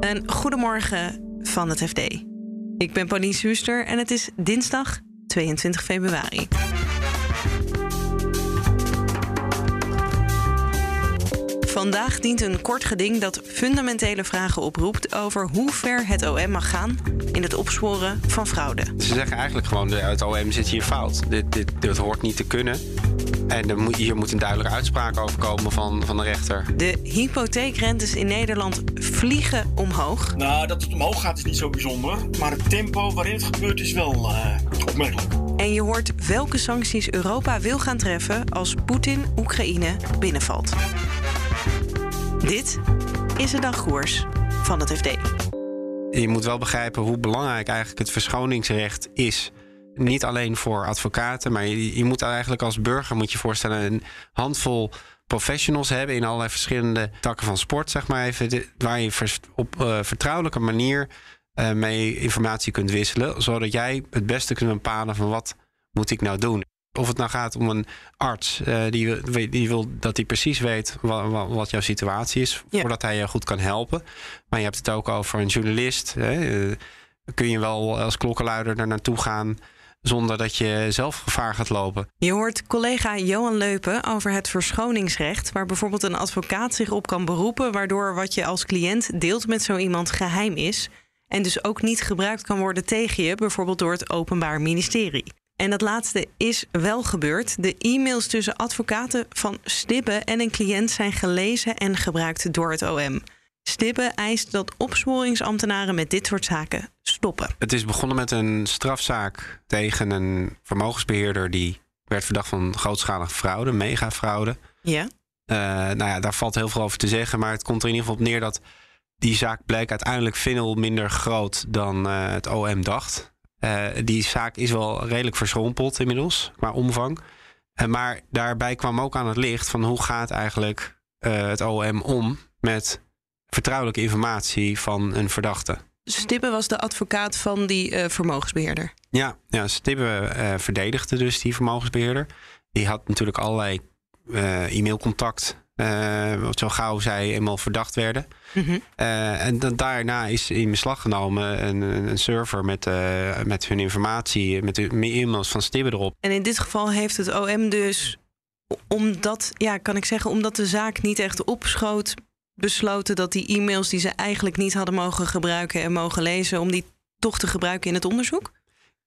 Een goedemorgen van het FD. Ik ben Pauline Huuster en het is dinsdag 22 februari. Vandaag dient een kort geding dat fundamentele vragen oproept over hoe ver het OM mag gaan in het opsporen van fraude. Ze zeggen eigenlijk gewoon: het OM zit hier fout. Dit, dit, dit hoort niet te kunnen. En er moet, hier moet een duidelijke uitspraak over komen van, van de rechter. De hypotheekrentes in Nederland vliegen omhoog. Nou, dat het omhoog gaat is niet zo bijzonder. Maar het tempo waarin het gebeurt is wel uh, opmerkelijk. En je hoort welke sancties Europa wil gaan treffen als Poetin Oekraïne binnenvalt. Dit is de dagkoers van het FD. Je moet wel begrijpen hoe belangrijk eigenlijk het verschoningsrecht is. Niet alleen voor advocaten, maar je, je moet eigenlijk als burger moet je voorstellen een handvol professionals hebben in allerlei verschillende takken van sport, zeg maar even, waar je op uh, vertrouwelijke manier uh, mee informatie kunt wisselen, zodat jij het beste kunt bepalen van wat moet ik nou doen. Of het nou gaat om een arts uh, die, die wil dat hij precies weet wat, wat jouw situatie is, ja. voordat hij je goed kan helpen. Maar je hebt het ook over een journalist. Hè. Uh, kun je wel als klokkenluider daar naartoe gaan zonder dat je zelf gevaar gaat lopen. Je hoort collega Johan Leupen over het verschoningsrecht, waar bijvoorbeeld een advocaat zich op kan beroepen, waardoor wat je als cliënt deelt met zo iemand geheim is. En dus ook niet gebruikt kan worden tegen je, bijvoorbeeld door het Openbaar Ministerie. En dat laatste is wel gebeurd. De e-mails tussen advocaten van Stibbe en een cliënt zijn gelezen en gebruikt door het OM. Stibbe eist dat opsporingsambtenaren met dit soort zaken stoppen. Het is begonnen met een strafzaak tegen een vermogensbeheerder die werd verdacht van grootschalige fraude, megafraude. Ja. Uh, nou ja, daar valt heel veel over te zeggen, maar het komt er in ieder geval op neer dat die zaak bleek uiteindelijk veel minder groot dan uh, het OM dacht. Uh, die zaak is wel redelijk verschrompeld inmiddels qua omvang. Uh, maar daarbij kwam ook aan het licht van hoe gaat eigenlijk uh, het OM om met vertrouwelijke informatie van een verdachte. Stibbe was de advocaat van die vermogensbeheerder. Ja, ja Stibbe verdedigde dus die vermogensbeheerder. Die had natuurlijk allerlei e-mailcontact uh, zo gauw zij eenmaal verdacht werden. Mm -hmm. uh, en dan, daarna is in beslag genomen een, een server met, uh, met hun informatie, met de e-mails van Stibbe erop. En in dit geval heeft het OM dus, omdat, ja, kan ik zeggen, omdat de zaak niet echt opschoot, besloten dat die e-mails die ze eigenlijk niet hadden mogen gebruiken en mogen lezen, om die toch te gebruiken in het onderzoek?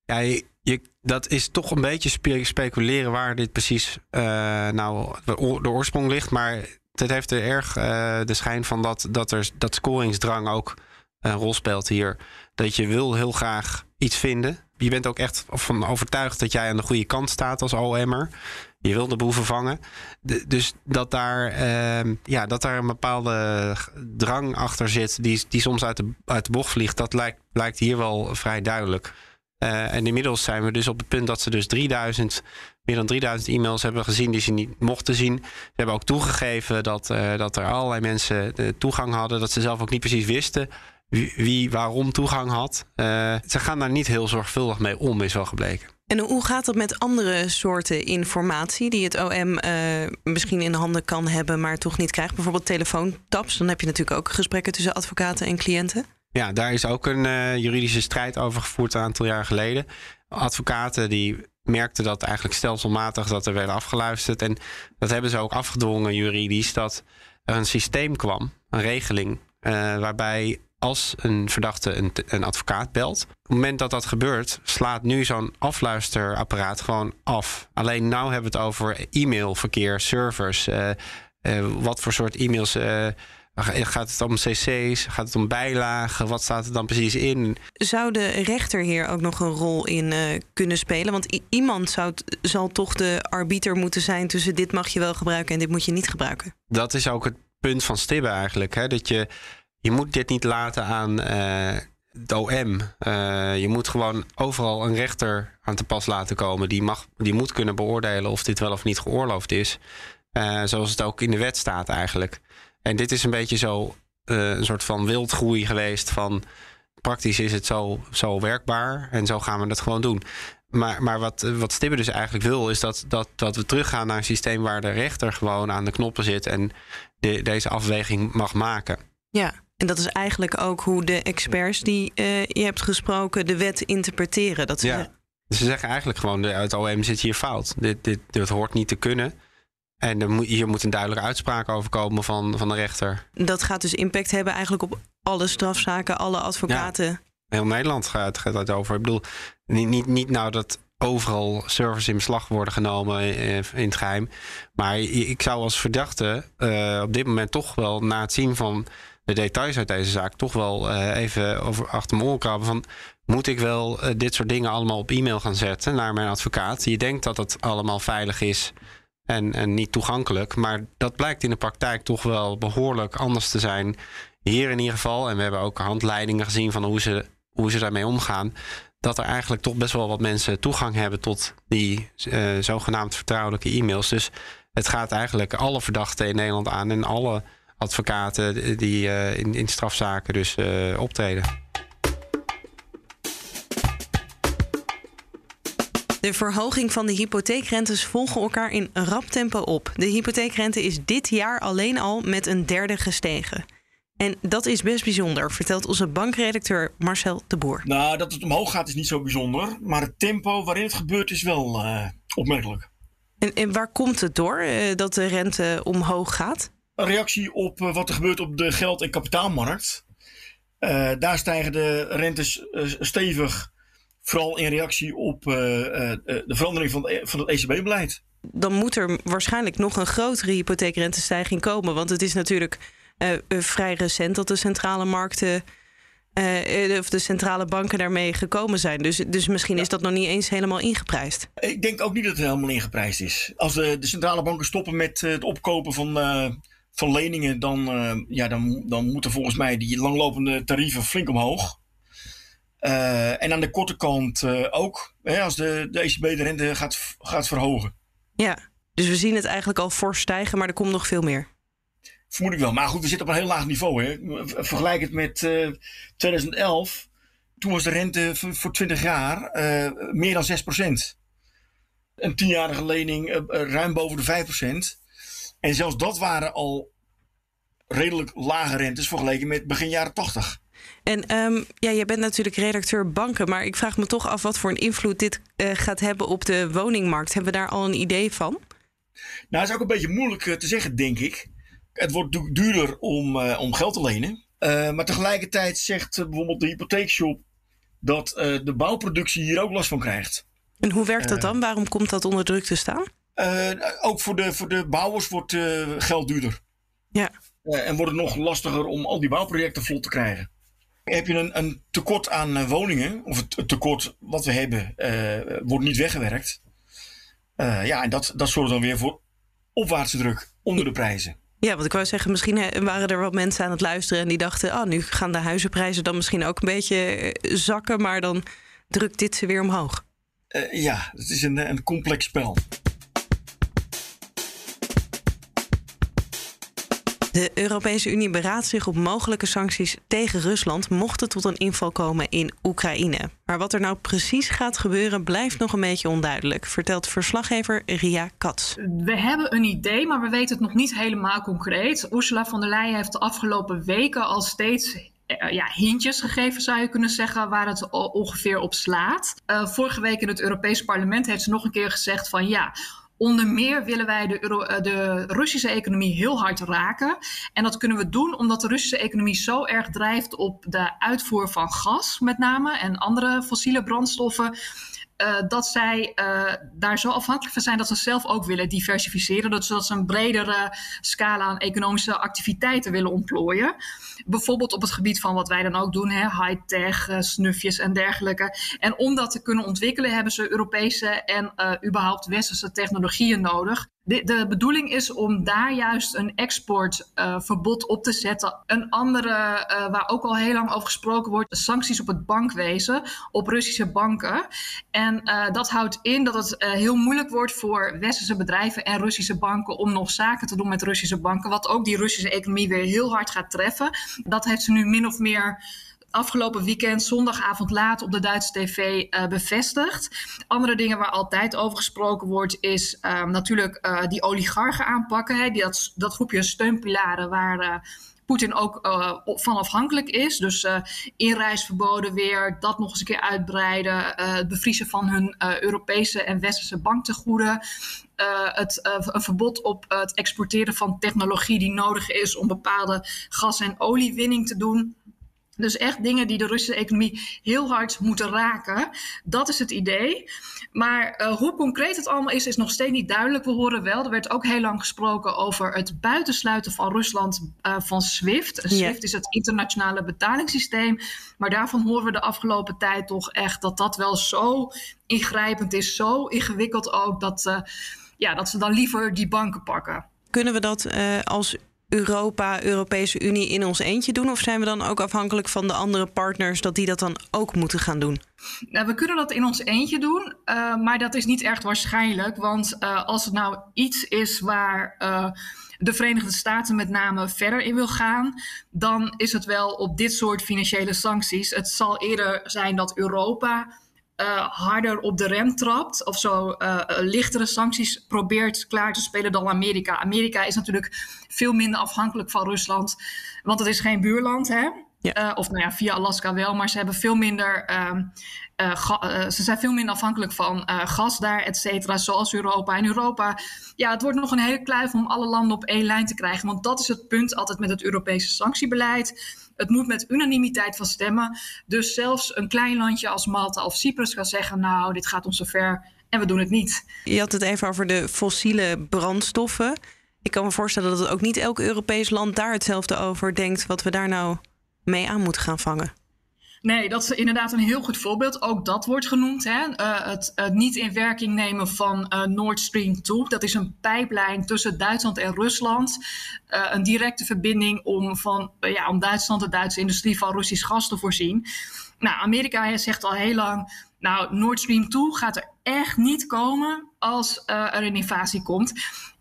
Ja, je, dat is toch een beetje spe speculeren waar dit precies uh, nou de oorsprong ligt. Maar het heeft er erg uh, de schijn van dat, dat, er, dat scoringsdrang ook een rol speelt hier. Dat je wil heel graag iets vinden. Je bent ook echt van overtuigd dat jij aan de goede kant staat als OM'er. Je wil de boeven vangen. Dus dat daar, uh, ja, dat daar een bepaalde drang achter zit, die, die soms uit de, uit de bocht vliegt, dat lijkt, lijkt hier wel vrij duidelijk. Uh, en inmiddels zijn we dus op het punt dat ze dus 3000, meer dan 3000 e-mails hebben gezien die ze niet mochten zien. Ze hebben ook toegegeven dat, uh, dat er allerlei mensen de toegang hadden, dat ze zelf ook niet precies wisten wie, waarom toegang had. Ze gaan daar niet heel zorgvuldig mee om, is wel gebleken. En hoe gaat het met andere soorten informatie die het OM misschien in handen kan hebben, maar toch niet krijgt? Bijvoorbeeld telefoontaps. Dan heb je natuurlijk ook gesprekken tussen advocaten en cliënten. Ja, daar is ook een uh, juridische strijd over gevoerd een aantal jaar geleden. Advocaten die merkten dat eigenlijk stelselmatig dat er werd afgeluisterd. En dat hebben ze ook afgedwongen juridisch, dat er een systeem kwam, een regeling, uh, waarbij als een verdachte een, een, advocaat belt. Op het moment dat dat gebeurt, slaat nu zo'n afluisterapparaat gewoon af. Alleen nu hebben we het over e-mailverkeer, servers. Uh, wat voor soort e-mails Gaat het om cc's? Gaat het om bijlagen? Wat staat er dan precies in? Zou de rechter hier ook nog een rol in uh, kunnen spelen? Want iemand zou zal toch de arbiter moeten zijn tussen dit mag je wel gebruiken en dit moet je niet gebruiken. Dat is ook het punt van Stibbe eigenlijk. Hè? Dat je, je moet dit niet laten aan uh, het OM. Uh, je moet gewoon overal een rechter aan te pas laten komen. Die, mag, die moet kunnen beoordelen of dit wel of niet geoorloofd is. zoals het ook in de wet staat eigenlijk. En dit is een beetje zo uh, een soort van wildgroei geweest van praktisch is het zo, zo werkbaar en zo gaan we het gewoon doen. Maar, maar wat, wat Stibbe dus eigenlijk wil, is dat, dat, dat we teruggaan naar een systeem waar de rechter gewoon aan de knoppen zit en de, deze afweging mag maken. Ja, En dat is eigenlijk ook hoe de experts die uh, je hebt gesproken de wet interpreteren. Dat ze, ja. ze zeggen eigenlijk gewoon, het OM zit hier fout. Dit, dit, dit hoort niet te kunnen. En er moet, hier moet een duidelijke uitspraak over komen van, van de rechter. Dat gaat dus impact hebben eigenlijk op alle strafzaken, alle advocaten. Ja, heel Nederland gaat, gaat het over. Ik bedoel, niet, niet, niet nou dat overal servers in beslag worden genomen in het geheim. Maar ik zou als verdachte uh, op dit moment toch wel na het zien van de details uit deze zaak toch wel uh, even over achter mijn oren krabben van moet ik wel uh, dit soort dingen allemaal op e-mail gaan zetten naar mijn advocaat. Je denkt dat het allemaal veilig is en, en niet toegankelijk, maar dat blijkt in de praktijk toch wel behoorlijk anders te zijn. Hier in ieder geval, en we hebben ook handleidingen gezien van hoe ze, hoe ze daarmee omgaan dat er eigenlijk toch best wel wat mensen toegang hebben tot die uh, zogenaamd vertrouwelijke e-mails. Dus het gaat eigenlijk alle verdachten in Nederland aan en alle advocaten die uh, in, in strafzaken dus uh, optreden. De verhoging van de hypotheekrentes volgen elkaar in rap tempo op. De hypotheekrente is dit jaar alleen al met een derde gestegen. En dat is best bijzonder, vertelt onze bankredacteur Marcel de Boer. Nou, dat het omhoog gaat is niet zo bijzonder. Maar het tempo waarin het gebeurt is wel uh, opmerkelijk. En, en, waar komt het door uh, dat de rente omhoog gaat? Een reactie op uh, wat er gebeurt op de geld- en kapitaalmarkt. daar stijgen de rentes stevig. Vooral in reactie op de verandering van, van het ECB-beleid. Dan moet er waarschijnlijk nog een grotere hypotheekrentestijging komen. Want het is natuurlijk vrij recent dat de centrale markten. Uh, of de centrale banken daarmee gekomen zijn. Dus, dus misschien is dat nog niet eens helemaal ingeprijsd. Ik denk ook niet dat het helemaal ingeprijsd is. Als de, de centrale banken stoppen met het opkopen van, uh, van leningen, dan, ja, dan, dan moeten volgens mij die langlopende tarieven flink omhoog. En aan de korte kant ook, hè, als de, de ECB de rente gaat, gaat verhogen. Ja, dus we zien het eigenlijk al fors stijgen, maar er komt nog veel meer. Vermoed ik wel. Maar goed, we zitten op een heel laag niveau. Hè. Vergelijk het met uh, eh, 2011. Toen was de rente voor 20 jaar meer dan 6% Een tienjarige lening ruim boven de 5% En zelfs dat waren al redelijk lage rentes vergeleken met begin jaren 80. En um, ja, jij bent natuurlijk redacteur banken, maar ik vraag me toch af wat voor een invloed dit gaat hebben op de woningmarkt. Hebben we daar al een idee van? Nou, dat is ook een beetje moeilijk te zeggen, denk ik. Het wordt duurder om, uh, om geld te lenen. Uh, maar tegelijkertijd zegt bijvoorbeeld de hypotheekshop dat de bouwproductie hier ook last van krijgt. En hoe werkt dat dan? Waarom komt dat onder druk te staan? ook voor de, voor de bouwers wordt geld duurder. Ja. en wordt het nog lastiger om al die bouwprojecten vlot te krijgen. Heb je een, een tekort aan woningen, of het, het, tekort wat we hebben, wordt niet weggewerkt. ja, en dat, dat zorgt dan weer voor opwaartse druk onder de prijzen. Ja, want ik wou zeggen, misschien waren er wat mensen aan het luisteren en die dachten, oh, nu gaan de huizenprijzen dan misschien ook een beetje eh, zakken, maar dan drukt dit ze weer omhoog. Uh, ja, het is een, een complex spel. De Europese Unie beraadt zich op mogelijke sancties tegen Rusland mocht het tot een inval komen in Oekraïne. Maar wat er nou precies gaat gebeuren blijft nog een beetje onduidelijk, vertelt verslaggever Ria Katz. We hebben een idee, maar we weten het nog niet helemaal concreet. Ursula von der Leyen heeft de afgelopen weken al steeds eh, ja, hintjes gegeven, zou je kunnen zeggen, waar het ongeveer op slaat. Uh, vorige week in het Europees Parlement heeft ze nog een keer gezegd van ja, Onder meer willen wij de, eh, de, Russische economie heel hard raken. En dat kunnen we doen omdat de Russische economie zo erg drijft op de uitvoer van gas, met name, en andere fossiele brandstoffen. Uh, dat zij uh, daar zo afhankelijk van zijn dat ze zelf ook willen diversificeren. Dat, zodat ze een bredere scala aan economische activiteiten willen ontplooien. Bijvoorbeeld op het gebied van wat wij dan ook doen, high-tech, uh, snufjes en dergelijke. En om dat te kunnen ontwikkelen hebben ze Europese en überhaupt westerse technologieën nodig. De, de, bedoeling is om daar juist een exportverbod uh, op te zetten. Een andere, uh, waar ook al heel lang over gesproken wordt, sancties op het bankwezen, op Russische banken. En uh, dat houdt in dat het heel moeilijk wordt voor westerse bedrijven en Russische banken om nog zaken te doen met Russische banken, wat ook die Russische economie weer heel hard gaat treffen. Dat heeft ze nu min of meer afgelopen weekend, zondagavond laat op de Duitse tv uh, bevestigd. Andere dingen waar altijd over gesproken wordt, is uh, natuurlijk uh, die oligarchen aanpakken. Hè, die, dat, dat groepje steunpilaren waar Poetin ook uh, van afhankelijk is. Dus uh, inreisverboden weer, dat nog eens een keer uitbreiden. Uh, het bevriezen van hun Europese en westerse banktegoeden. het een verbod op het exporteren van technologie die nodig is om bepaalde gas- en oliewinning te doen. Dus echt dingen die de Russische economie heel hard moeten raken. Dat is het idee. Maar uh, hoe concreet het allemaal is, is nog steeds niet duidelijk. We horen wel, er werd ook heel lang gesproken over het buitensluiten van Rusland uh, van SWIFT. SWIFT is het internationale betalingssysteem. Maar daarvan horen we de afgelopen tijd toch echt dat dat wel zo ingrijpend is, zo ingewikkeld ook, dat, uh, ja, dat ze dan liever die banken pakken. Kunnen we dat als Europa, Europese Unie in ons eentje doen? Of zijn we dan ook afhankelijk van de andere partners dat die dat dan ook moeten gaan doen? Nou, we kunnen dat in ons eentje doen, uh, maar dat is niet echt waarschijnlijk. Want uh, als het nou iets is waar uh, de Verenigde Staten met name verder in wil gaan, dan is het wel op dit soort financiële sancties. Het zal eerder zijn dat Europa uh, harder op de rem trapt of zo uh, lichtere sancties probeert klaar te spelen dan Amerika. Amerika is natuurlijk veel minder afhankelijk van Rusland, want het is geen buurland, hè? Ja. Uh, of nou ja, via Alaska wel, maar ze hebben veel minder. ze zijn veel minder afhankelijk van gas daar, et cetera, zoals Europa. En Europa, ja, het wordt nog een hele kluif om alle landen op één lijn te krijgen. Want dat is het punt altijd met het Europese sanctiebeleid het moet met unanimiteit van stemmen. Dus zelfs een klein landje als Malta of Cyprus kan zeggen: Nou, dit gaat ons zover en we doen het niet. Je had het even over de fossiele brandstoffen. Ik kan me voorstellen dat het ook niet elk Europees land daar hetzelfde over denkt. wat we daar nou mee aan moeten gaan vangen. Nee, dat is inderdaad een heel goed voorbeeld. Ook dat wordt genoemd. Hè? Uh, het, het, niet in werking nemen van uh, Nord Stream 2. Dat is een pijplijn tussen Duitsland en Rusland. Uh, een directe verbinding om, van, ja, om Duitsland, de Duitse industrie, van Russisch gas te voorzien. Nou, Amerika zegt al heel lang. Nou, Nord Stream 2 gaat er echt niet komen als er een invasie komt.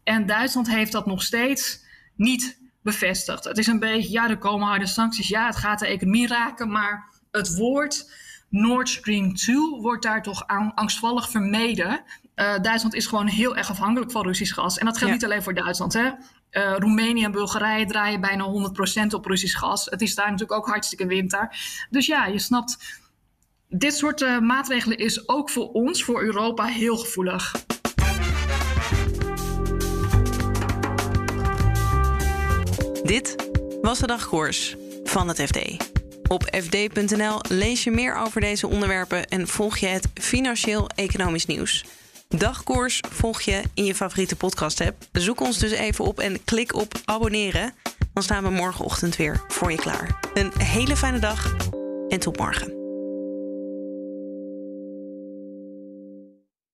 En Duitsland heeft dat nog steeds niet bevestigd. Het is een beetje, ja, er komen harde sancties. Ja, het gaat de economie raken, maar het woord Nord Stream 2 wordt daar toch aan, angstvallig vermeden. Uh, Duitsland is gewoon heel erg afhankelijk van Russisch gas. En dat geldt ja. niet alleen voor Duitsland. Hè? Uh, Roemenië en Bulgarije draaien bijna 100% op Russisch gas. Het is daar natuurlijk ook hartstikke winter. Dus ja, je snapt, dit soort uh, maatregelen is ook voor ons, voor Europa, heel gevoelig. Dit was de dagkoers van het FD. Op fd.nl lees je meer over deze onderwerpen en volg je het financieel-economisch nieuws. Dagkoers volg je in je favoriete podcast-app. Zoek ons dus even op en klik op abonneren. Dan staan we morgenochtend weer voor je klaar. Een hele fijne dag en tot morgen.